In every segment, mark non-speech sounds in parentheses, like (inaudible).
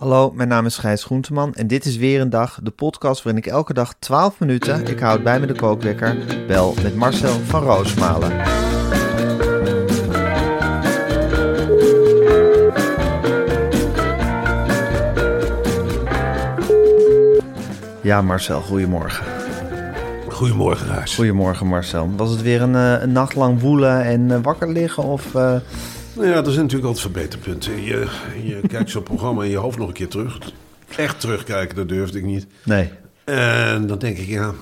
Hallo, mijn naam is Gijs Groenteman en dit is weer een dag, de podcast waarin ik elke dag 12 minuten, ik houd bij me de kookwekker, bel met Marcel van Roosmalen. Ja, Marcel, goedemorgen. Goedemorgen, Gijs. Goedemorgen, Marcel. Was het weer een, eh, een nacht lang woelen en eh, wakker liggen of... eh, Nou ja, er zijn natuurlijk altijd verbeterpunten. Je, je (laughs) kijkt zo'n programma in je hoofd nog een keer terug. Echt terugkijken, dat durfde ik niet. nee, En dan denk ik, ja,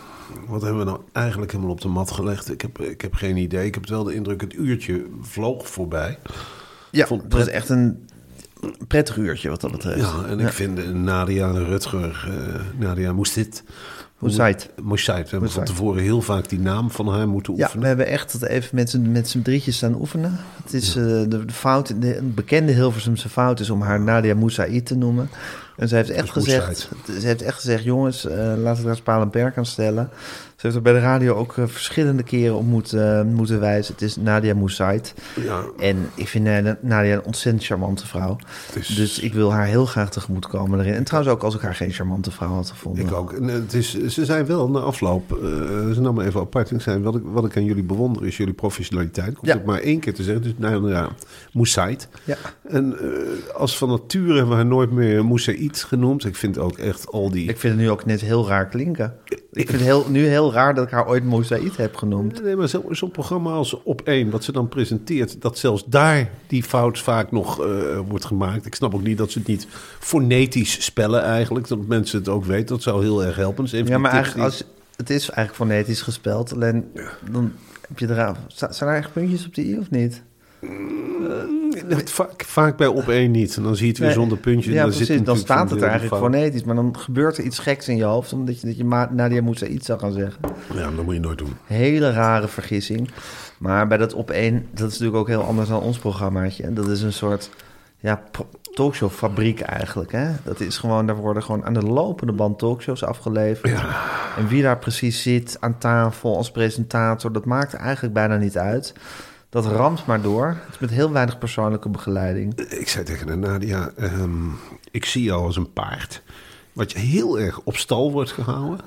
wat hebben we nou eigenlijk helemaal op de mat gelegd? Ik heb, ik heb geen idee. Ik heb wel de indruk, het uurtje vloog voorbij. ja, vond het was echt een prettig uurtje wat dat betreft. Ja, en ik vind Nadia Rutger, eh, Nadia moest dit... Moesait. Moesait. We hebben van Moesait. tevoren heel vaak die naam van haar moeten Ja, oefenen. we hebben echt even met z'n, met z'n drietjes staan oefenen. Het is eh, de, de fout, de, een bekende Hilversumse fout is om haar Nadia Moussaïd te noemen. En ze heeft echt gezegd, ze heeft echt gezegd, jongens, eh, laten we daar paal en perk aan stellen. Ze heeft er bij de radio ook eh, verschillende keren op moeten, eh, moeten wijzen. Het is Nadia Moussaïd. Ja, En ik vind eh, Nadia een ontzettend charmante vrouw. is- Dus ik wil haar heel graag tegemoet komen erin. En trouwens ook als ik haar geen charmante vrouw had gevonden. Ik ook. En het is, ze zijn wel na afloop, ze nam me even apart. En zei, wat ik, wat ik aan jullie bewonder is jullie professionaliteit. Ik hoef Ja. het maar één keer te zeggen. Dus ja, Moussaid. Ja. En als van nature hebben we haar nooit meer Moussaïd genoemd. Ik vind ook echt al die... Ik vind het nu ook net heel raar klinken. Ik vind het (laughs) heel, nu heel raar dat ik haar ooit Moussaïd heb genoemd. Nee, maar zo- zo'n programma als Op 1, wat ze dan presenteert... dat zelfs daar die fout vaak nog eh, wordt gemaakt. Ik snap ook niet dat ze het niet fonetisch spellen eigenlijk. Dat mensen het ook weten. Dat zou heel erg helpen. Dus Ja, maar eigenlijk, als, het is eigenlijk fonetisch gespeld. Alleen dan heb je eraan... Zijn er echt puntjes op de i of niet? Nee, Vaak, vaak bij op één niet. En dan zie je het weer Nee. zonder puntje. Ja, dan precies. zit Dan staat het eigenlijk fout. fonetisch. Maar dan gebeurt er iets geks in je hoofd. Omdat je, dat je Nadia Moussaïd zou gaan zeggen. Ja, dat moet je nooit doen. Hele rare vergissing. Maar bij dat op één, dat is natuurlijk ook heel anders dan ons programmaatje. En dat is een soort ja, pro- talkshowfabriek eigenlijk. Hè? Dat is gewoon, daar worden gewoon aan de lopende band talkshows afgeleverd. En wie daar precies zit aan tafel als presentator, dat maakt eigenlijk bijna niet uit. Dat ramt maar door. Het is met heel weinig persoonlijke begeleiding. Ik zei tegen haar, Nadia, ehm, ik zie jou als een paard. Wat je heel erg op stal wordt gehouden.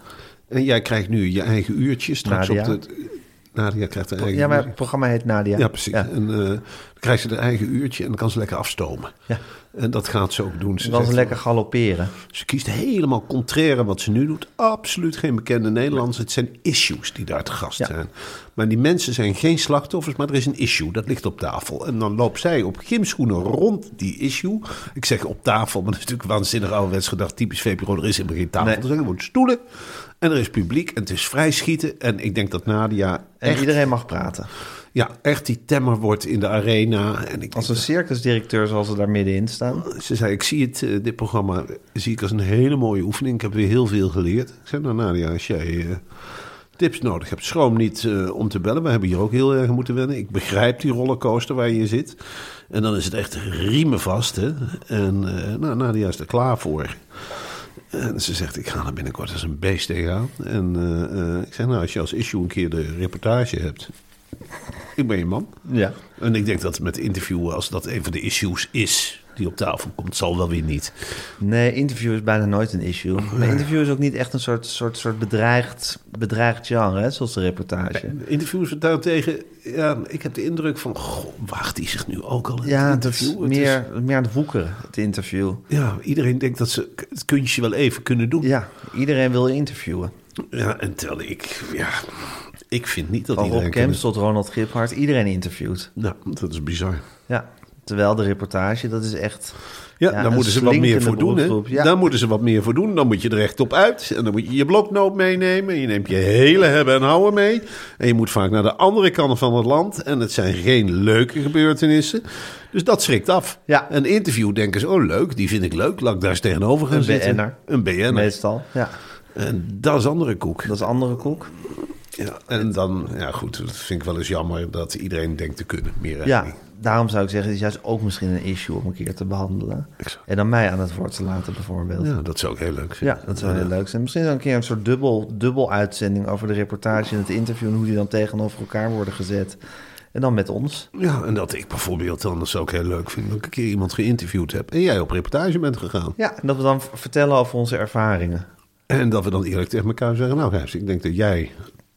En jij krijgt nu je eigen uurtje. Straks Nadia. op de... Nadia krijgt haar eigen Ja, maar het programma heet Nadia. Ja, precies. Ja. En eh, dan krijgt ze haar eigen uurtje en dan kan ze lekker afstomen. Ja. En dat gaat ze ook doen. Ze, Dan kan ze lekker galopperen. Ze kiest helemaal contrair aan wat ze nu doet. Absoluut geen bekende Nederlands. Het zijn issues die daar te gast Ja. zijn. Maar die mensen zijn geen slachtoffers, maar er is een issue. Dat ligt op tafel. En dan loopt zij op gymschoenen rond die issue. Ik zeg op tafel, maar dat is natuurlijk waanzinnig ouderwets gedacht. Typisch VPRO, er is helemaal geen tafel. Nee. Er zijn gewoon stoelen. En er is publiek en het is vrij schieten. En ik denk dat Nadia En echt, iedereen mag praten. ja, echt die temmer wordt in de arena. En ik Als een circusdirecteur zal ze daar middenin staan. ze zei, ik zie het, eh, dit programma zie ik als een hele mooie oefening. Ik heb weer heel veel geleerd. Ik zei, nou Nadia, als jij eh, tips nodig hebt, schroom niet eh, om te bellen. We hebben hier ook heel erg moeten wennen. Ik begrijp die rollercoaster waar je zit. En dan is het echt riemen vast. Hè? En nou, Nadia is er klaar voor. En ze zegt, ik ga er binnenkort als een beest tegenaan. En eh, eh, ik zeg, nou, als je als issue een keer de reportage hebt... Ik ben je man. Ja. En ik denk dat met interviewen, als dat een van de issues is die op tafel komt, zal wel weer niet. Nee, interview is bijna nooit een issue. Maar interview is ook niet echt een soort, soort, soort bedreigd, bedreigd genre, hè, zoals de reportage. Interviews daarentegen, ja, ik heb de indruk van, goh, waagt hij zich nu ook al in Ja, het dat is interview? Het meer, meer aan het woekeren, het interview. ja, iedereen denkt dat ze het kunstje wel even kunnen doen. Ja, iedereen wil interviewen. Ja, en terwijl ik, ja, ik vind niet dat Van iedereen... Rob Kemps tot Ronald Giphart, iedereen interviewt. Nou, dat is bizar. Ja, terwijl de reportage, dat is echt... Ja, Ja, daar moeten ze wat meer voor doen. Ja. Daar moeten ze wat meer voor doen. Dan moet je er echt op uit. En dan moet je je bloknoot meenemen. Je neemt je hele hebben en houden mee. En je moet vaak naar de andere kant van het land. En het zijn geen leuke gebeurtenissen. Dus dat schrikt af. Ja. Een interview denken ze, oh leuk, die vind ik leuk. Laat ik daar eens tegenover gaan Een zitten. BN'er. Een BN'er. Meestal, ja. En dat is andere koek. Dat is andere koek. Ja, en dan, ja goed, dat vind ik wel eens jammer dat iedereen denkt te kunnen. Meer Ja. Daarom zou ik zeggen, het is juist ook misschien een issue om een keer te behandelen. Exact. En dan mij aan het woord te laten bijvoorbeeld. Ja, Ja, dat zou ik heel leuk vinden. dat zou heel leuk zijn. Misschien dan een keer een soort dubbel, dubbel uitzending over de reportage en het interview... en hoe die dan tegenover elkaar worden gezet. En dan met ons. Ja, en dat ik bijvoorbeeld dan, dat zou ik heel leuk vinden, dat ik een keer iemand geïnterviewd heb en jij op reportage bent gegaan. Ja, en dat we dan vertellen over onze ervaringen. En dat we dan eerlijk tegen elkaar zeggen, nou Gijs, ik denk dat jij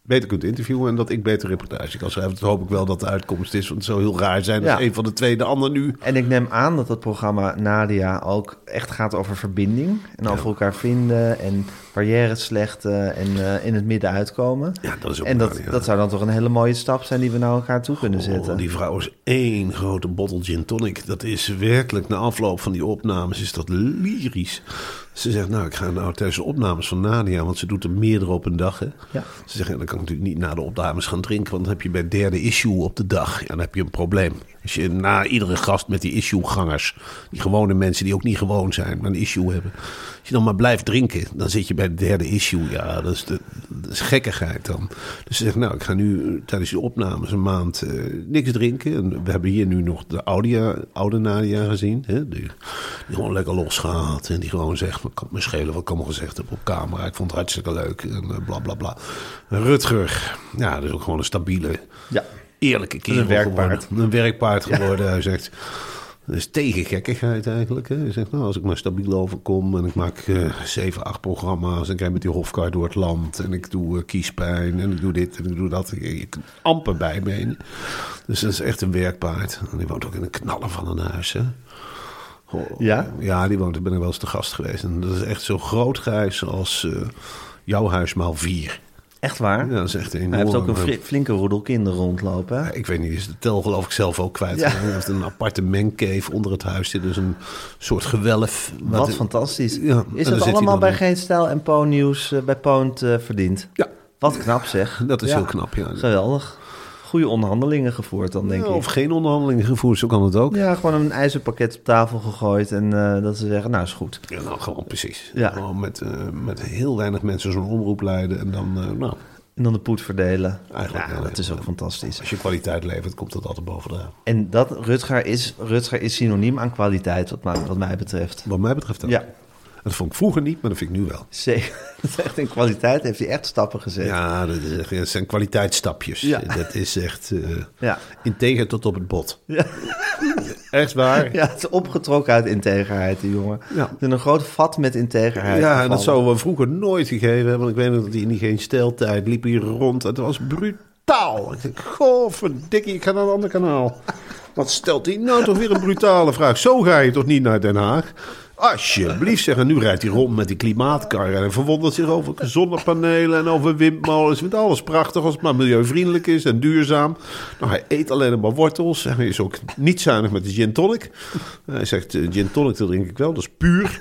beter kunt interviewen en dat ik beter reportage kan schrijven. Dat hoop ik wel dat de uitkomst is, want het zou heel raar zijn als Ja. een van de twee de ander nu... En ik neem aan dat het programma Nadia ook echt gaat over verbinding. En over elkaar vinden en barrières slechten en eh, in het midden uitkomen. Ja, dat is ook en dat, ja. dat zou dan toch een hele mooie stap zijn die we naar elkaar toe kunnen zetten. Oh, die vrouw is één grote bottle gin tonic. Dat is werkelijk, na afloop van die opnames, is dat lyrisch. Ze zegt, nou, ik ga nou tijdens de opnames van Nadia, want ze doet er meerdere op een dag. Hè. Ja. Ze zegt, ja, dan kan ik natuurlijk niet na de opnames gaan drinken, want dan heb je bij derde issue op de dag, ja, dan heb je een probleem. Als je na iedere gast met die issue-gangers, die gewone mensen die ook niet gewoon zijn, maar een issue hebben, als je dan maar blijft drinken, dan zit je bij het derde issue. Ja, dat is, de, dat is gekkigheid dan. Dus ze zegt, nou, ik ga nu tijdens die opnames een maand eh, niks drinken. En we hebben hier nu nog de oude, oude Nadia gezien. Hè, die, die gewoon lekker losgaat. En die gewoon zegt, kan me schelen wat ik allemaal gezegd heb op camera. Ik vond het hartstikke leuk. En uh, bla, bla, bla. Rutger, ja, dat is ook gewoon een stabiele, Ja. eerlijke kerel een werkpaard. geworden. Een werkpaard geworden. Hij zegt... Dat is tegen gekkigheid eigenlijk. Hè. Hij zegt, nou, als ik maar stabiel overkom en ik maak eh, zeven, acht programma's... en ik rijd met die hofkar door het land en ik doe eh, kiespijn en ik doe dit en ik doe dat. Je, je kunt amper bijbenen. Dus dat is echt een werkpaard. En die woont ook in een knaller van een huis, hè. Ja? Ja, die woont, ik ben er wel eens te gast geweest. En dat is echt zo groot grijs als eh, jouw huis maal vier. Echt waar? Ja, dat is echt enorm. Hij heeft ook een fri- flinke roedel kinderen rondlopen. Ja, Ik weet niet, is de tel geloof ik zelf ook kwijt. Ja. Hij heeft een aparte mengcave onder het huis. Zit dus een soort gewelf. Wat fantastisch. Ja, is hij allemaal bij in. Geen Stijl en Po Nieuws eh, bij Poont eh, verdiend? Ja, Wat knap zeg. dat is heel knap. Ja. Geweldig. Goede onderhandelingen gevoerd dan, denk Ja, ik. of geen onderhandelingen gevoerd, zo kan het ook. Ja, gewoon een ijzerpakket op tafel gegooid en eh, dat ze zeggen, nou is goed. Ja, nou, gewoon precies. Ja. Gewoon met, eh, met heel weinig mensen zo'n omroep leiden. En dan, eh, nou, En dan de poet verdelen. Eigenlijk ja, dat is ook fantastisch. als je kwaliteit levert, komt dat altijd bovendaan. En dat, Rutger is, Rutger is synoniem aan kwaliteit, wat mij, wat mij betreft. Wat mij betreft ook. Ja, Dat vond ik vroeger niet, maar dat vind ik nu wel. zeker. (laughs) Dat is echt in kwaliteit heeft hij echt stappen gezet. Ja, dat, is echt- dat zijn kwaliteitsstapjes. Ja. Dat is echt eh Ja. integer tot op het bot. Ja. (laughs) Echt waar. Ja, het is opgetrokken uit integerheid, die jongen. Ja. In een groot vat met integerheid. Ja, en dat zouden we vroeger nooit gegeven hebben. Want ik weet nog dat hij in die geen steltijd liep hier rond. Het was brutaal. Ik denk, goh, verdikkie, ik ga naar een ander kanaal. Wat stelt hij nou toch weer een brutale vraag? Zo ga je toch niet naar Den Haag? Alsjeblieft zeg, en nu rijdt hij rond met die klimaatkar en verwondert zich over zonnepanelen en over windmolens. Vindt alles prachtig als het maar milieuvriendelijk is en duurzaam. Nou, hij eet alleen maar wortels en hij is ook niet zuinig met de gin tonic. Hij zegt, eh, gin tonic dat drink ik wel, dat is puur.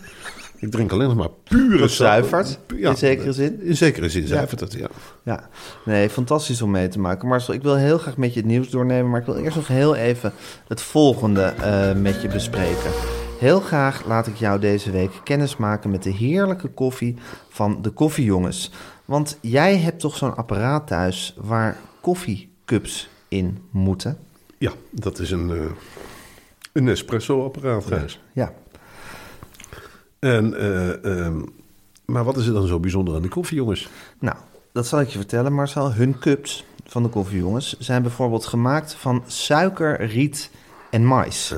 Ik drink alleen nog maar pure Dat sap. zuivert, in zekere zin. In zekere zin zuivert het, ja. Ja, nee, fantastisch om mee te maken. Marcel, ik wil heel graag met je het nieuws doornemen, maar ik wil eerst nog heel even het volgende eh, met je bespreken. Heel graag laat ik jou deze week kennis maken met de heerlijke koffie van de koffiejongens. Want jij hebt toch zo'n apparaat thuis waar koffiecups in moeten? Ja, dat is een, eh, een espresso-apparaat, Gijs. Ja, En, eh, ehm, maar wat is er dan zo bijzonder aan de koffie, jongens? nou, dat zal ik je vertellen, Marcel. Hun cups van de koffiejongens zijn bijvoorbeeld gemaakt van suiker, riet en mais.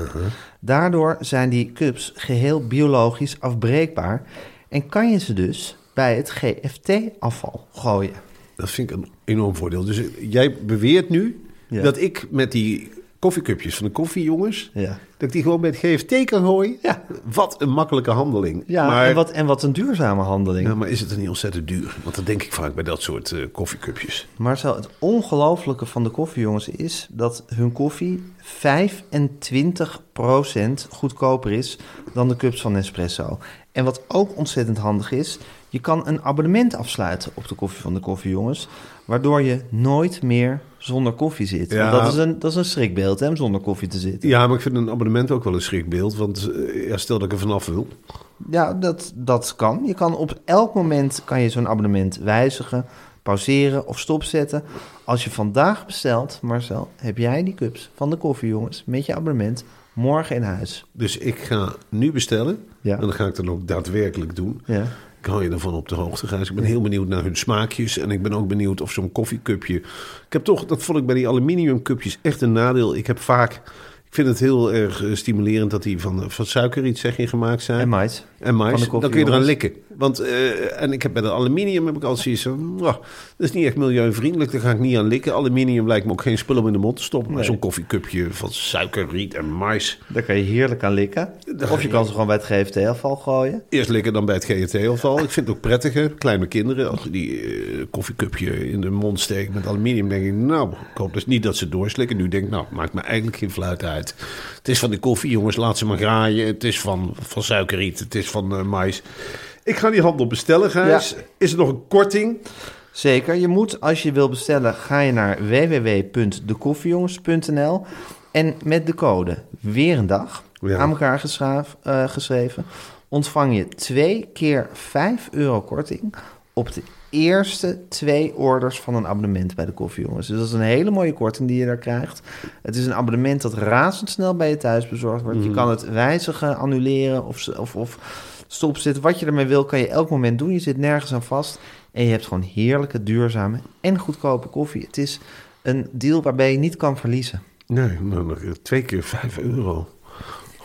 Daardoor zijn die cups geheel biologisch afbreekbaar en kan je ze dus bij het GFT-afval gooien. Dat vind ik een enorm voordeel. Dus jij beweert nu Ja. dat ik met die koffiecupjes van de koffiejongens... Ja. dat ik die gewoon het GFT kan gooien? Ja. Wat een makkelijke handeling. Ja, maar, en, wat, en wat een duurzame handeling. Ja, maar is het dan niet ontzettend duur? Want dat denk ik vaak bij dat soort eh, koffiecupjes. Marcel, het ongelooflijke van de koffiejongens is dat hun koffie 25% goedkoper is dan de cups van Nespresso. En wat ook ontzettend handig is, je kan een abonnement afsluiten op de koffie van de koffiejongens, waardoor je nooit meer zonder koffie zit. Ja. Want dat is een, dat is een schrikbeeld, hè, om zonder koffie te zitten. Ja, maar ik vind een abonnement ook wel een schrikbeeld. Want eh, ja, stel dat ik er vanaf wil. Ja, dat, dat kan. Je kan op elk moment kan je zo'n abonnement wijzigen, pauzeren of stopzetten. Als je vandaag bestelt, Marcel, heb jij die cups van de koffiejongens met je abonnement morgen in huis. Dus ik ga nu bestellen. Ja. En dan ga ik dan ook daadwerkelijk doen. Ja. Hou je ervan op de hoogte, Gijs. Ik ben heel benieuwd naar hun smaakjes. En ik ben ook benieuwd of zo'n koffiecupje... Ik heb toch, dat vond ik bij die aluminiumcupjes echt een nadeel. Ik heb vaak... Ik vind het heel erg eh, stimulerend dat die van, van suikerriet zeg je, gemaakt zijn. En mais. En mais, dan kun je eraan likken. Want, eh, en ik heb bij de aluminium heb ik altijd zoiets van... "Mwah, dat is niet echt milieuvriendelijk, daar ga ik niet aan likken. Aluminium lijkt me ook geen spul om in de mond te stoppen. Maar zo'n koffiecupje van suikerriet en mais... Daar kan je heerlijk aan likken. Of je kan ze gewoon bij het GFT-afval gooien. Eerst likken dan bij het GT-afval. Ik vind het ook prettig, hè. Kleine kinderen, als die eh, koffiecupje in de mond steekt met aluminium... denk ik, nou, ik hoop dus niet dat ze doorslikken. Nu denk ik, nou, maakt me eigenlijk geen fluit uit. Het is van de koffie, jongens, laat ze maar graaien. Het is van, van suikerriet, het is van eh, mais. Ik ga die handel bestellen, Gijs. Ja. Is er nog een korting? Zeker. Je moet, als je wil bestellen, ga je naar www.dekoffiejongens.nl en met de code weer een dag Ja. aan elkaar geschaaf- eh, geschreven, ontvang je twee keer 5 euro korting op de eerste twee orders van een abonnement bij de koffiejongens. Dus dat is een hele mooie korting die je daar krijgt. Het is een abonnement dat razendsnel bij je thuis bezorgd wordt. Je kan het wijzigen, annuleren of, of, of stopzetten. Wat je ermee wil, kan je elk moment doen. Je zit nergens aan vast. En je hebt gewoon heerlijke, duurzame en goedkope koffie. Het is een deal waarbij je niet kan verliezen. Nee, nog twee keer 5 euro.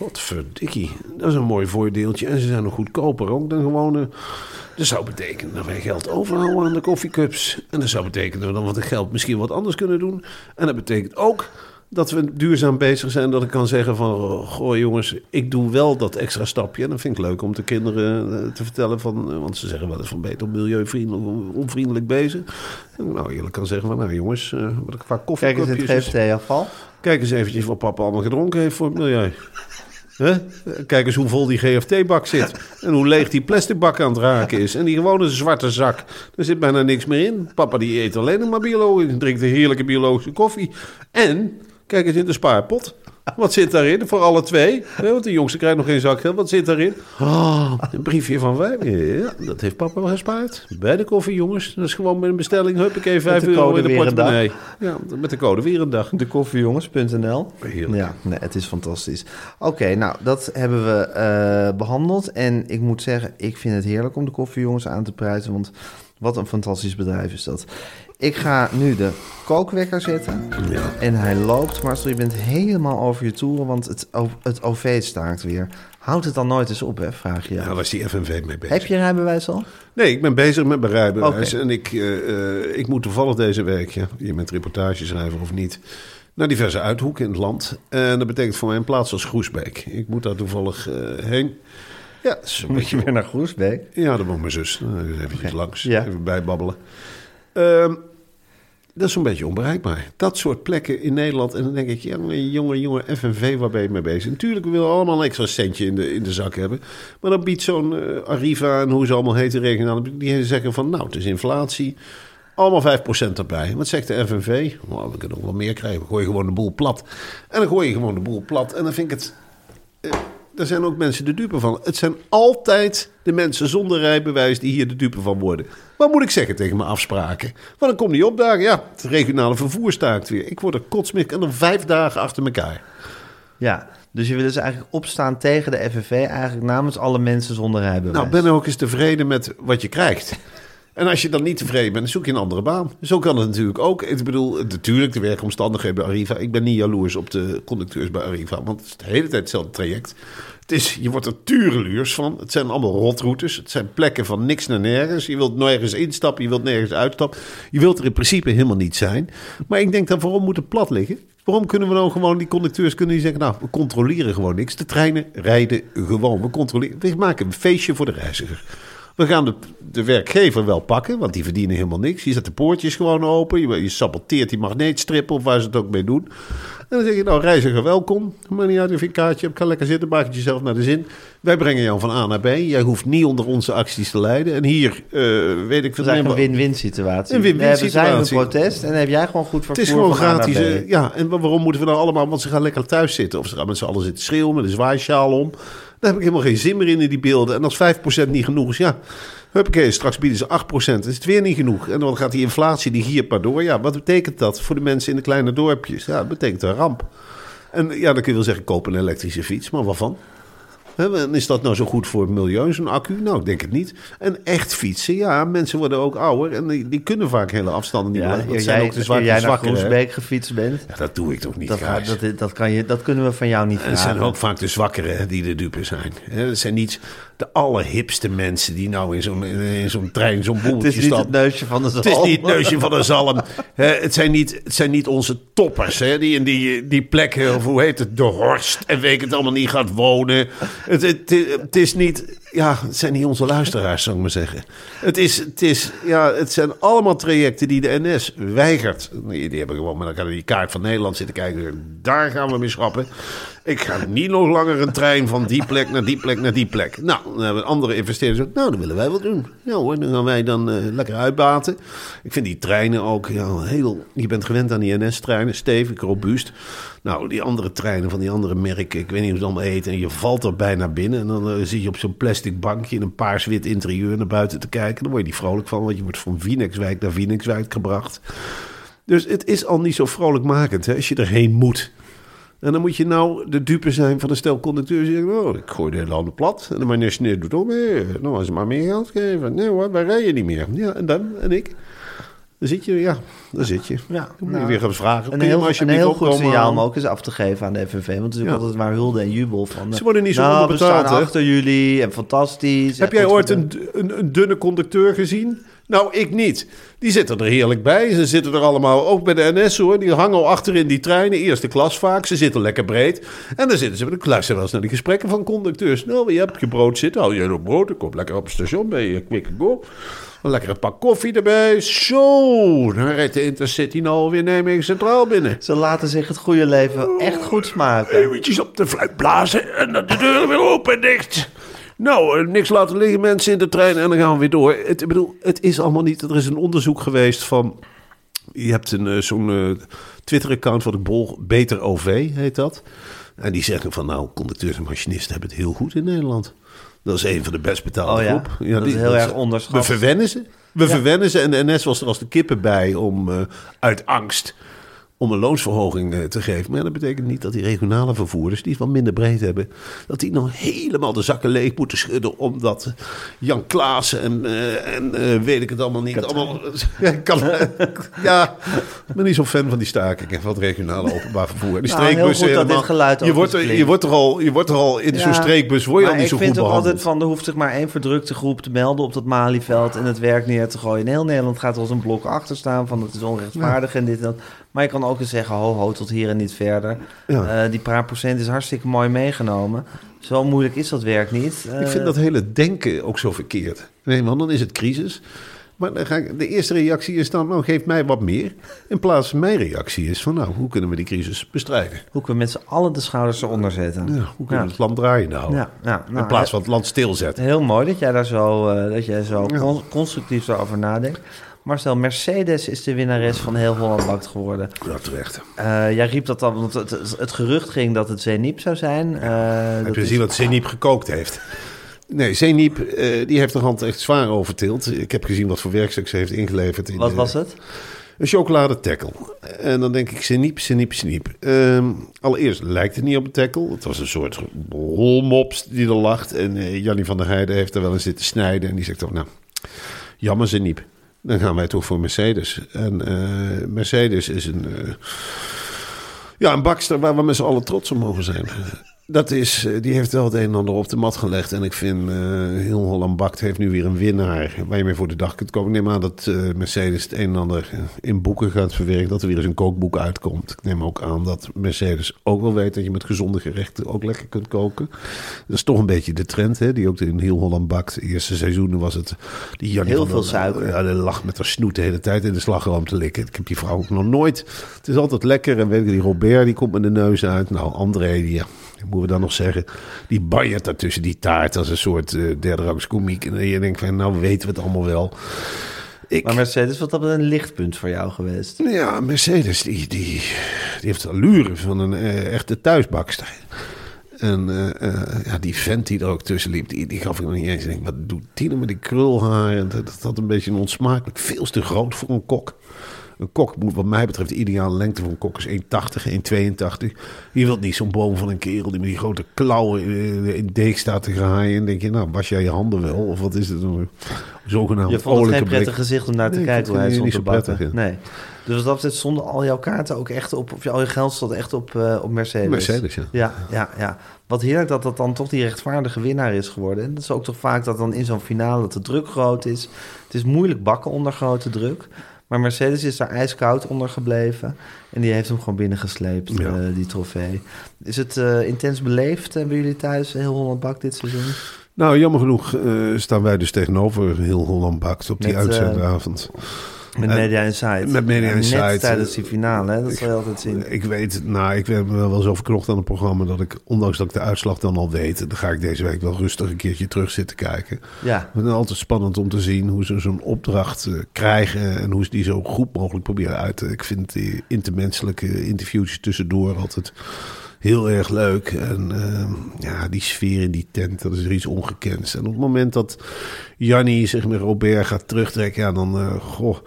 Godverdikkie. Dat is een mooi voordeeltje. En ze zijn nog goedkoper ook dan gewone... Dat zou betekenen dat wij geld overhouden aan de koffiecups. En dat zou betekenen dat we dan wat het geld misschien wat anders kunnen doen. En dat betekent ook dat we duurzaam bezig zijn. Dat ik kan zeggen van... oh, Goh jongens, ik doe wel dat extra stapje. En dat vind ik leuk om de kinderen eh, te vertellen van... eh, Want ze zeggen wel eens van beter milieuvriendelijk, onvriendelijk bezig. En nou eerlijk kan zeggen van... Nou jongens, eh, wat ik vaak Kijk eens het GFT-afval. Kijk eens eventjes wat papa allemaal gedronken heeft voor het milieu. Kijk eens hoe vol die GFT-bak zit. En hoe leeg die plastic bak aan het raken is. En die gewone zwarte zak. Er zit bijna niks meer in. Papa die eet alleen maar biologisch. Drinkt een heerlijke biologische koffie. En kijk eens in de spaarpot. (laughs) Wat zit daarin voor alle twee? Want de jongste krijgt nog geen zakgeld. Wat zit daarin? Oh, een briefje van vijf. Ja, dat heeft papa wel gespaard. Bij de koffie, jongens. Dat is gewoon met een bestelling. Huppakee, vijf de euro in de portemonnee. Ja, met de code weer een dag. Dekoffiejongens.nl. Heerlijk. Ja, nee, het is fantastisch. Oké, nou, dat hebben we eh, behandeld. En ik moet zeggen, ik vind het heerlijk om de koffiejongens aan te prijzen. Want wat een fantastisch bedrijf is dat. Ik ga nu de kookwekker zetten. Ja. En hij loopt. Marcel, je bent helemaal over je toeren, want het, het OV staakt weer. Houdt het dan nooit eens op, hè, vraag je Ja, was die FNV mee bezig. Heb je rijbewijs al? Nee, ik ben bezig met mijn rijbewijs. En ik, eh, eh, ik moet toevallig deze week, ja, je met reportages schrijven of niet, naar diverse uithoeken in het land. En dat betekent voor mij een plaats als Groesbeek. Ik moet daar toevallig eh, heen. Ja, dat een Moet beetje je weer naar Groesbeek? Ja, daar woont mijn zus. Eventjes langs, Ja. even bijbabbelen. Ehm, dat is zo'n beetje onbereikbaar. Dat soort plekken in Nederland. En dan denk ik, jongen, jongen, jongen, FNV, waar ben je mee bezig? Natuurlijk, we willen allemaal een extra centje in de, in de zak hebben. Maar dan biedt zo'n eh, Arriva en hoe ze allemaal heten, regionale... die zeggen van, nou, het is inflatie. Allemaal 5% erbij. Wat zegt de FNV? Nou, we kunnen nog wel meer krijgen. We gooien gewoon de boel plat. En dan gooi je gewoon de boel plat. En dan vind ik het... eh, daar zijn ook mensen de dupe van. Het zijn altijd de mensen zonder rijbewijs die hier de dupe van worden. Wat moet ik zeggen tegen mijn afspraken? Want dan komt die opdagen. Ja, het regionale vervoer staakt weer. Ik word er kotsmik en dan vijf dagen achter elkaar. Ja, dus je wil dus eigenlijk opstaan tegen de FNV, eigenlijk namens alle mensen zonder rijbewijs. Nou, ben ook eens tevreden met wat je krijgt. En als je dan niet tevreden bent, zoek je een andere baan. Zo kan het natuurlijk ook. Ik bedoel, natuurlijk de werkomstandigheden bij Arriva. Ik ben niet jaloers op de conducteurs bij Arriva, want het is de hele tijd hetzelfde traject. Het is, je wordt er tureluurs van. Het zijn allemaal rotroutes. Het zijn plekken van niks naar nergens. Je wilt nergens instappen, je wilt nergens uitstappen. Je wilt er in principe helemaal niet zijn. Maar ik denk dan, waarom moet het plat liggen? Waarom kunnen we nou gewoon, die conducteurs kunnen die zeggen... nou, we controleren gewoon niks. De treinen rijden gewoon. We controleren. We maken een feestje voor de reiziger. We gaan de, de werkgever wel pakken, want die verdienen helemaal niks. Je zet de poortjes gewoon open. Je, je saboteert die magneetstrippen of waar ze het ook mee doen. En dan zeg je, nou, reiziger, welkom. Maar niet uit of je een kaartje hebt. Ga lekker zitten, maak het jezelf naar de zin. Wij brengen jou van A naar B. Jij hoeft niet onder onze acties te leiden. En hier, eh, weet ik veel... Het is een win-win situatie. Een win-win We zijn een protest en dan heb jij gewoon goed vervoer Het is gewoon gratis. Eh, Ja, en wa- waarom moeten we dan allemaal... Want ze gaan lekker thuis zitten. Of ze gaan met z'n allen zitten schreeuwen met een zwaaisjaal om. Daar heb ik helemaal geen zin meer in, in die beelden. En als 5% niet genoeg is, ja... Huppakee, straks bieden ze 8%. Dan is het weer niet genoeg. En dan gaat die inflatie, die giert maar door. Ja, wat betekent dat voor de mensen in de kleine dorpjes? Ja, dat betekent een ramp. En ja, dan kun je wel zeggen, koop een elektrische fiets. Maar waarvan? En is dat nou zo goed voor het milieu, zo'n accu? Nou, ik denk het niet. En echt fietsen, ja, mensen worden ook ouder en die, die kunnen vaak hele afstanden niet Ja, meer. Dat zijn jij, ook de zwakke jij naar. Groesbeek gefietst bent, Ja, dat doe ik toch niet, dat, dat, dat, kan je, dat kunnen we van jou niet En het vragen. zijn ook vaak de zwakkeren die de dupe zijn. Het zijn niet de allerhipste mensen die nou in zo'n, zo'n trein, zo'n (laughs) het boeltje is niet stappen. het neusje van de zalm. Het is niet het neusje van een zalm. Het, zijn niet, het zijn niet onze toppers hè, die in die, die plekken, of hoe heet het, de Horst en weet ik het allemaal niet gaat wonen. Het, het, is niet, ja, het zijn niet onze luisteraars, zou ik maar zeggen. Het, is, het, is, ja, het zijn allemaal trajecten die de NS weigert. Die, hebben gewoon, dan kan je die kaart van Nederland zitten kijken. Daar gaan we mee schrappen. Ik ga niet nog langer een trein van die plek naar die plek naar die plek. Nou, dan hebben andere investeerders ook. Nou, dat willen wij wel doen. Hoor, dan gaan wij dan eh, lekker uitbaten. Ik vind die treinen ook heel... Je bent gewend aan die NS-treinen, stevig, robuust. Nou, die andere treinen van die andere merken, ik weet niet hoe ze allemaal eten. En je valt er bijna binnen. En dan eh, zit je op zo'n plastic bankje in een paars-wit interieur naar buiten te kijken. Dan word je niet vrolijk van, want je wordt van Vinex-wijk naar Vinex-wijk gebracht. Dus het is al niet zo vrolijkmakend hè, als je erheen moet. En dan moet je nou de dupe zijn van een stel conducteurs die zeggen... Oh, ik gooi de hele handen plat. En de meneer doet om. Eh, nou, als ze maar meer geld geven. Nee hoor, wij rijden niet meer. Ja, en dan? En ik? Dan zit je, ja, dan zit je. Ja, dan moet je nou, weer gaan vragen. Een je heel, een heel goed signaal om ook eens af te geven aan de FNV. Want het is Ja. altijd maar hulde en jubel. Van, Ze worden niet zo nou, we onderbetaald, staan hè? achter jullie en fantastisch. Heb en jij ooit een, een, een dunne conducteur gezien? Nou, ik niet. Die zitten er heerlijk bij. Ze zitten er allemaal, ook bij de NS hoor. Die hangen al achter in die treinen, eerste klas vaak. Ze zitten lekker breed. En dan zitten ze met een luister wel eens naar die gesprekken van conducteurs. Nou, je hebt je brood zitten. Hou je nog brood? Ik kom lekker op het station bij je Quick Go. Lekker een pak koffie erbij. Zo, dan rijdt de Intercity nou alweer Nijmegen Centraal binnen. Ze laten zich het goede leven echt goed smaken. Eventjes op de fluit blazen en dan de deur weer open en dicht. Nou, eh, niks laten liggen mensen in de trein en dan gaan we weer door. Het, ik bedoel, het is allemaal niet... Er is een onderzoek geweest van... Je hebt een, eh, zo'n eh, Twitter-account wat ik bol... Beter OV heet dat. En die zeggen van nou, conducteurs en machinisten hebben het heel goed in Nederland. Dat is een van de best betaalde Oh ja? groep. Dat is heel erg onderschat. We verwennen ze. We verwennen ze. En de NS was er als de kippen bij om uit angst om een loonsverhoging eh, te geven. Maar dat betekent niet dat die regionale vervoerders, die het wat minder breed hebben, dat die nou helemaal de zakken leeg moeten schudden. Omdat Jan Klaassen en, eh, en eh, weet ik het allemaal niet. Allemaal, (laughs) ja, kan, ja, ik ben niet zo'n fan van die stakingen van het regionale openbaar vervoer. Die Nou, streekbussen helemaal. je, wordt er, je, wordt er al, je wordt er al in zo'n streekbus, word je al niet zo ik vind ook behandeld. altijd van, er hoeft zich maar één verdrukte groep te melden op dat Malieveld en het werk neer te gooien. In heel Nederland gaat er als een blok achter staan van het is onrechtvaardig en dit en dat. Maar je kan ook eens zeggen, ho ho, tot hier en niet verder. Ja. Eh, die paar procent is hartstikke mooi meegenomen. Zo moeilijk is dat werk niet. Ik vind Eh, dat hele denken ook zo verkeerd. Nee, want dan is het crisis. Maar dan ga ik, de eerste reactie is dan, nou geef mij wat meer. In plaats van mijn reactie is van, nou, hoe kunnen we die crisis bestrijden? Hoe kunnen we met z'n allen de schouders eronder zetten. Ja, hoe kunnen we het land draaiende houden? Ja, ja, nou, In plaats van het land stilzetten. Heel mooi dat jij daar zo, eh, dat jij zo constructief over nadenkt. Marcel, Mercedes is de winnares van heel Holland Bakt geworden. Ja, terecht. Eh, jij riep dat dan, want het, het gerucht ging dat het Zenip zou zijn. Eh, Heb dat je is- gezien wat Zeniep gekookt heeft? Nee, Zeniep, eh, die heeft de hand echt zwaar overtild. Ik heb gezien wat voor werkstuk ze heeft ingeleverd. In Wat de- was het? Een chocolade tackle. En dan denk ik, Seniep, Seniep, Seniep. Ehm, allereerst lijkt het niet op een tackle. Het was een soort rolmops die er lag. En eh, Jannie van der Heijden heeft er wel eens zitten snijden. En die zegt toch, nou, Jammer ze niet. Dan gaan wij toch voor Mercedes. En eh, Mercedes is een, eh, ja, een bakster waar we met z'n allen trots op mogen zijn. Dat is, eh, die heeft wel het een en ander op de mat gelegd. En ik vind, eh, heel Holland Bakt heeft nu weer een winnaar waar je mee voor de dag kunt komen. Ik neem aan dat eh, Mercedes het een en ander in boeken gaat verwerken. Dat er weer eens een kookboek uitkomt. Ik neem ook aan dat Mercedes ook wel weet dat je met gezonde gerechten ook lekker kunt koken. Dat is toch een beetje de trend, hè, die ook in heel Holland Bakt. De eerste seizoenen was het... Die Jannie Heel veel suiker. Ja, die lag met haar snoet de hele tijd in de slagroom te likken. Ik heb die vrouw ook nog nooit... Het is altijd lekker. En weet je, die Robert, die komt met de neus uit. Nou, André, die... ja, moeten we dan nog zeggen? Die banjert daar tussen die taart als een soort eh derde rangs komiek. En je denkt van, nou weten we het allemaal wel. Ik, Maar Mercedes, wat dat een lichtpunt voor jou geweest? ja, Mercedes, die, die, die heeft de allure van een eh, echte thuisbakster. En eh, ja, die vent die er ook tussen liep, die, die gaf ik nog niet eens. Ik denk, wat doet die nou met die krulhaar? Dat, dat had een beetje een onsmakelijk. Veel te groot voor een kok. Een kok moet wat mij betreft de ideale lengte voor een kok is 1,80, 1,82. Je wilt niet zo'n boom van een kerel die met die grote klauwen in, in deeg staat te graaien. En denk je, nou, was jij je handen wel? Of wat is het? Een zogenaamd Je vond het geen prettig gezicht om naar te Nee, kijken hoe hij stond niet te zo bakken. prettig, Nee. Dus wat dat betreft stonden al jouw kaarten ook echt op, of al je geld stond echt op, eh, op Mercedes. Mercedes, ja. Ja, ja, ja. Wat heerlijk dat dat dan toch die rechtvaardige winnaar is geworden. En dat is ook toch vaak dat dan in zo'n finale dat de druk groot is. Het is moeilijk bakken onder grote druk. Maar Mercedes is daar ijskoud onder gebleven. En die heeft hem gewoon binnengesleept, Ja. eh, die trofee. Is het eh, intens beleefd? Hebben jullie thuis heel Holland Bak dit seizoen? Nou, jammer genoeg eh, staan wij dus tegenover heel Holland Bakt op die Met, eh, uitzendavond. Met Eh, Media Insight. met Media Ja, Insight, Net tijdens eh, die finale, hè? dat zal je altijd zien. Ik weet, nou, ik ben wel wel zo verknocht aan het programma dat ik, ondanks dat ik de uitslag dan al weet, dan ga ik deze week wel rustig een keertje terug zitten kijken. Ja, Het is altijd spannend om te zien hoe ze zo'n opdracht eh, krijgen en hoe ze die zo goed mogelijk proberen uit te. Ik vind die intermenselijke interviewtjes tussendoor altijd heel erg leuk. En eh, ja, die sfeer in die tent, dat is er iets ongekends. En op het moment dat Jannie zich met Robert gaat terugtrekken, ja, dan, eh, goh,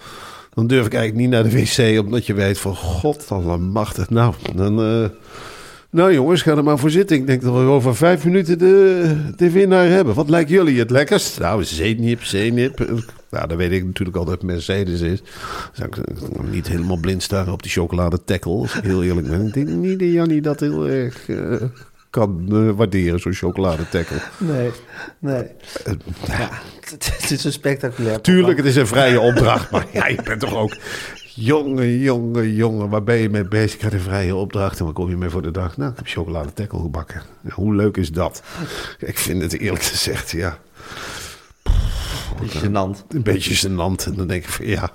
dan durf ik eigenlijk niet naar de wc, omdat je weet van, god, machtig. Nou, dan... eh, nou jongens, ga er maar voor zitten. Ik denk dat we over vijf minuten de, de winnaar hebben. Wat lijkt jullie het lekkerst? Nou, zeenip, zeenip. Nou, dan weet ik natuurlijk al dat het Mercedes is. Zou ik eh, niet helemaal blind staren op die chocolade tackle. Als ik heel eerlijk ben. Ik denk niet dat Jannie dat heel erg eh, kan eh, waarderen, zo'n chocolade tackle. nee, nee. Ja, het, (laughs) het is een spectaculair Tuurlijk, het is een vrije opdracht. Maar ja, je bent toch ook... Jongen, jongen, jongen, waar ben je mee bezig? Ik had een vrije opdracht en waar kom je mee voor de dag? Nou, ik heb chocolade tackle gebakken. Hoe leuk is dat? Ik vind het eerlijk gezegd, ja, programma. Gênant. een beetje gênant. En dan denk ik van, ja,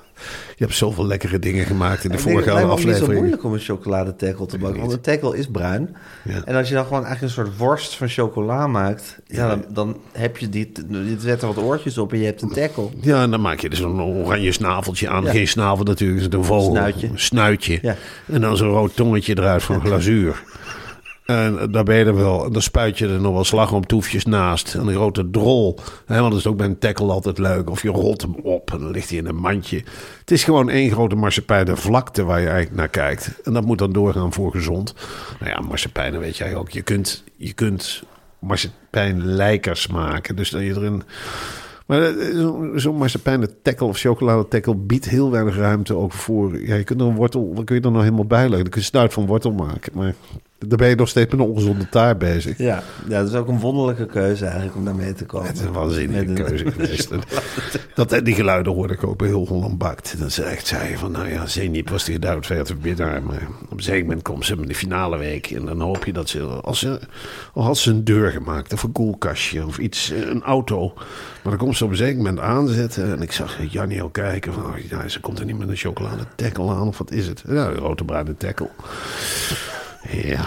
je hebt zoveel lekkere dingen gemaakt in de het vorige lijkt me ook niet zo aflevering. moeilijk om een chocolade tackle te bakken. Want een tackle is bruin. Ja. En als je dan gewoon eigenlijk een soort worst van chocola maakt... Ja, dan, dan heb je die... Dit zet er wat oortjes op en je hebt een tackle. Ja, en dan maak je er zo'n oranje snaveltje aan. Ja. Geen snavel natuurlijk, het is een vogel. Snuitje. Een snuitje. Ja. En dan zo'n rood tongetje eruit van (laughs) glazuur. En daar ben je er wel. En dan spuit je er nog wel slagroomtoefjes naast. En een grote drol. Hè, want dat is ook bij een tackle altijd leuk. Of je rolt hem op en dan ligt hij in een mandje. Het is gewoon één grote marsepeinen vlakte waar je eigenlijk naar kijkt. En dat moet dan doorgaan voor gezond. Nou ja, marsepeinen weet jij ook. Je kunt, je kunt maken. Dus dat je erin... Maar eh, zo- zo'n marsepeinen tackle of chocolade tackle biedt heel weinig ruimte ook voor... Ja, je kunt er een wortel... Wat kun je er nou helemaal bij leggen? Dan kun je snuit van wortel maken. Maar dan ben je nog steeds met een ongezonde taart bezig. Ja, ja, dat is ook een wonderlijke keuze eigenlijk om daarmee te komen. Het is een waanzinnige een- keuze geweest. (laughs) Dat, die geluiden hoorde ik ook bij heel Holland Bakt. Dan zei zei je van, nou ja, Zenit was die duidelijk ver te winnaar. Maar op een zeker moment komt ze in de finale week. En dan hoop je dat ze, als ze, al had ze een deur gemaakt of een koelkastje of iets, een auto. Maar dan komt ze op een zeker moment aanzetten. En ik zag Jannie al kijken van, oh, ja, ze komt er niet met een chocolade tackle aan. Of wat is het? Ja, een grote bruine tackle. Ja,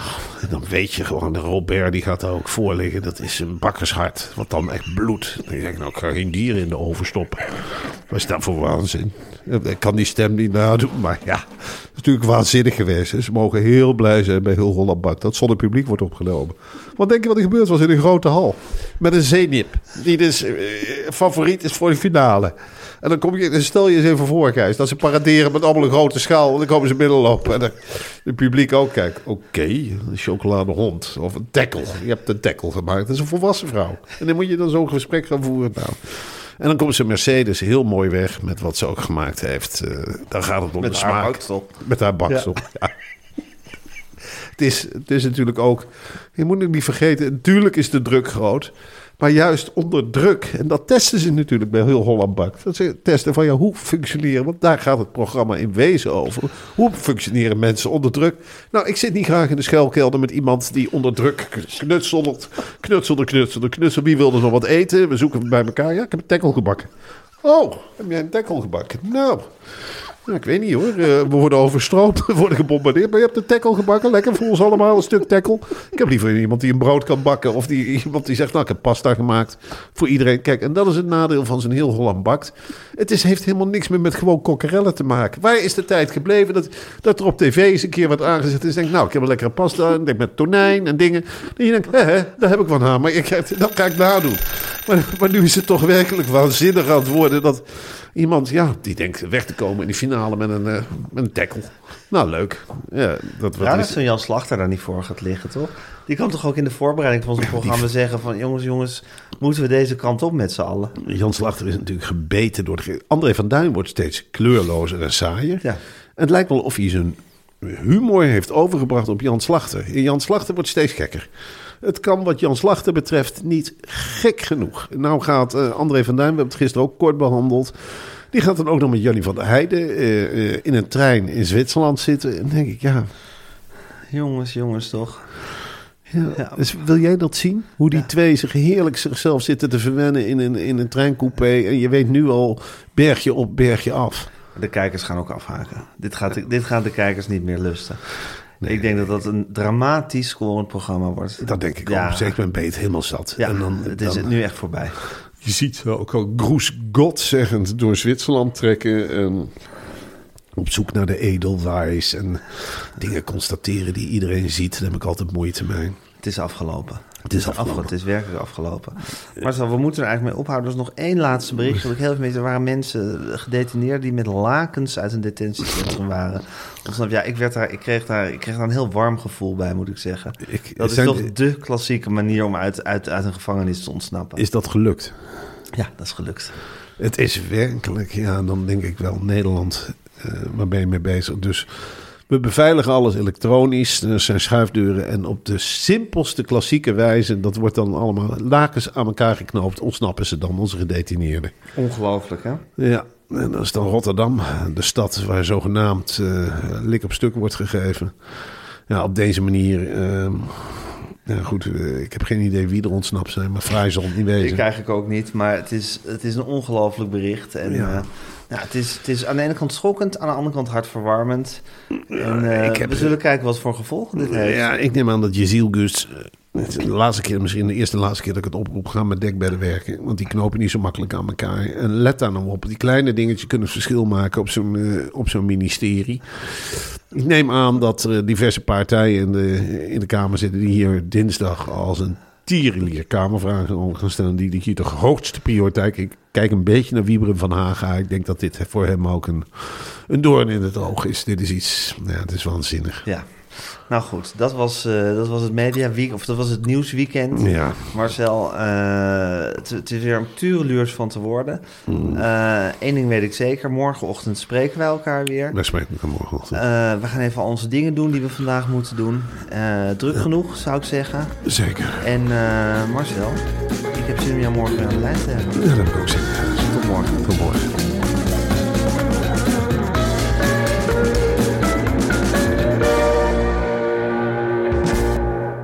dan weet je gewoon, de Robert die gaat daar ook voor liggen. Dat is een bakkershart, wat dan echt bloedt. Dan denk ik, nou, ik ga geen dieren in de oven stoppen. Wat is dat voor waanzin? Ik kan die stem niet nadoen, maar ja, het is natuurlijk waanzinnig geweest. Ze mogen heel blij zijn bij heel Holland Bak dat zonder publiek wordt opgenomen. Wat denk je wat er gebeurd was in een grote hal? Met een zeenip, die dus eh, favoriet is voor de finale. En dan, kom je, dan stel je eens even voor, Gijs, dat ze paraderen met allemaal een grote schaal. En dan komen ze binnenlopen en dan, het publiek ook kijkt. Oké, een chocoladehond of een tackle. Je hebt een tackle gemaakt. Dat is een volwassen vrouw. En dan moet je dan zo'n gesprek gaan voeren. Nou, En dan komt ze Mercedes heel mooi weg met wat ze ook gemaakt heeft. Eh, dan gaat het om Met de haar smaak. baksel. Met haar baksel, ja. Het is, het is natuurlijk ook, je moet het niet vergeten, natuurlijk is de druk groot. Maar juist onder druk, en dat testen ze natuurlijk bij heel Holland Bakt. Dat ze testen van ja, hoe functioneren, want daar gaat het programma in wezen over. Hoe functioneren mensen onder druk? Nou, ik zit niet graag in de schuilkelder met iemand die onder druk knutselt, knutselde, knutselde, knutselde. Wie wilde nog wat eten? We zoeken bij elkaar. Ja, ik heb een tekkel gebakken. Oh, heb jij een tekkel gebakken? Nou, nou, ik weet niet hoor. Eh, we worden overstroomd, (laughs) we worden gebombardeerd. Maar je hebt de tackle gebakken. Lekker voor ons allemaal, een stuk tackle. Ik heb liever iemand die een brood kan bakken. Of die, iemand die zegt, nou ik heb pasta gemaakt. Voor iedereen. Kijk, en dat is het nadeel van zo'n heel Holland bakt. Het is, heeft helemaal niks meer met gewoon kokkerellen te maken. Waar is de tijd gebleven dat, dat er op tv eens een keer wat aangezet is. Denk, nou ik heb een lekkere pasta. En denk met tonijn en dingen. En je denkt, hè, daar heb ik wat aan. Maar ik, dat ga ik nadoen. Maar, maar nu is het toch werkelijk waanzinnig aan het worden dat iemand, ja, die denkt weg te komen in de finale met een, eh, met een tackle. Nou, leuk. Ja, dat, wat Ja, dat is, zo'n Jan Slachter daar niet voor gaat liggen, toch? Die kan toch ook in de voorbereiding van zo'n programma zeggen van... jongens, jongens, moeten we deze kant op met z'n allen? Jan Slachter is natuurlijk gebeten door de... André van Duin wordt steeds kleurlozer en saaier. Ja. En het lijkt wel of hij zijn humor heeft overgebracht op Jan Slachter. Jan Slachter wordt steeds gekker. Het kan wat Jan Slachter betreft niet gek genoeg. Nou gaat eh, André van Duin, we hebben het gisteren ook kort behandeld... Die gaat dan ook nog met Jannie van der Heijden eh, eh, in een trein in Zwitserland zitten. En denk ik, ja, Jongens, jongens, toch? Ja, Ja. Dus wil jij dat zien? Hoe die Ja. twee zich heerlijk zichzelf zitten te verwennen in een, in een treincoupé. En je weet nu al bergje op, bergje af. De kijkers gaan ook afhaken. Dit gaat, dit gaan de kijkers niet meer lusten. Ik denk dat dat een dramatisch scorend programma wordt. Dat denk ik Ja. ook. Zeker ben je het helemaal zat. Ja, en dan, het is dan- nu echt voorbij. Je ziet ook al Groes God zeggend door Zwitserland trekken. En op zoek naar de edelwijs. En dingen constateren die iedereen ziet. Daar heb ik altijd moeite mee. Het is afgelopen. Het is afge- afgelopen. Het is werkelijk afgelopen. Marcel, we moeten er eigenlijk mee ophouden. Er is nog één laatste bericht. Dat ik heel even mee. Er waren mensen gedetineerd die met lakens uit een detentiecentrum waren. Ontsnapt. Ja, ik, werd daar, ik, kreeg daar, ik kreeg daar een heel warm gevoel bij, moet ik zeggen. Ik- dat is toch de klassieke manier om uit, uit, uit een gevangenis te ontsnappen. Is dat gelukt? Ja, dat is gelukt. Het is werkelijk, ja, dan denk ik wel Nederland. eh waar ben je mee bezig? Dus we beveiligen alles elektronisch. Er zijn schuifdeuren. En op de simpelste klassieke wijze, dat wordt dan allemaal lakens aan elkaar geknoopt. Ontsnappen ze dan, onze gedetineerden. Ongelooflijk, hè? Ja, en dat is dan Rotterdam, de stad waar zogenaamd eh, lik op stuk wordt gegeven. Ja, op deze manier. ja, goed, eh, ik heb geen idee wie er ontsnapt zijn, maar vrij zal het niet wezen. Ik eigenlijk ook niet, maar het is, het is een ongelooflijk bericht. En Ja. ja. Ja, het, is, het is aan de ene kant schokkend, aan de andere kant hartverwarmend. En eh, ik heb- we zullen kijken wat voor gevolgen dit heeft. Ja, ik neem aan dat Jeziel Gus... eh, de laatste keer, misschien de eerste en laatste keer dat ik het oproep... ga met dekbedden werken. Want die knopen niet zo makkelijk aan elkaar. En let daar nou op. Die kleine dingetjes kunnen het verschil maken op zo'n eh, op zo'n ministerie. Ik neem aan dat er diverse partijen in de, in de Kamer zitten... die hier dinsdag als een tierenlier Kamervragen gaan stellen... die die hier toch hoogste prioriteit... Ik kijk een beetje naar Wieberen van Haga. Ik denk dat dit voor hem ook een, een doorn in het oog is. Dit is iets... Ja, het is waanzinnig. Ja. Nou goed, dat was, eh, dat was het media week, of dat was het nieuwsweekend. Ja. Marcel, eh, het, het is weer een tureluurs van te worden. Mm. Eén ding weet ik zeker, morgenochtend spreken wij elkaar weer. Wij spreken elkaar morgenochtend. Eh, we gaan even al onze dingen doen die we vandaag moeten doen. Eh, druk genoeg, zou ik zeggen. Zeker. En eh, Marcel, ik heb zin om jou morgen weer aan de lijn te hebben. Ja, dat heb ik ook zin in. Tot morgen.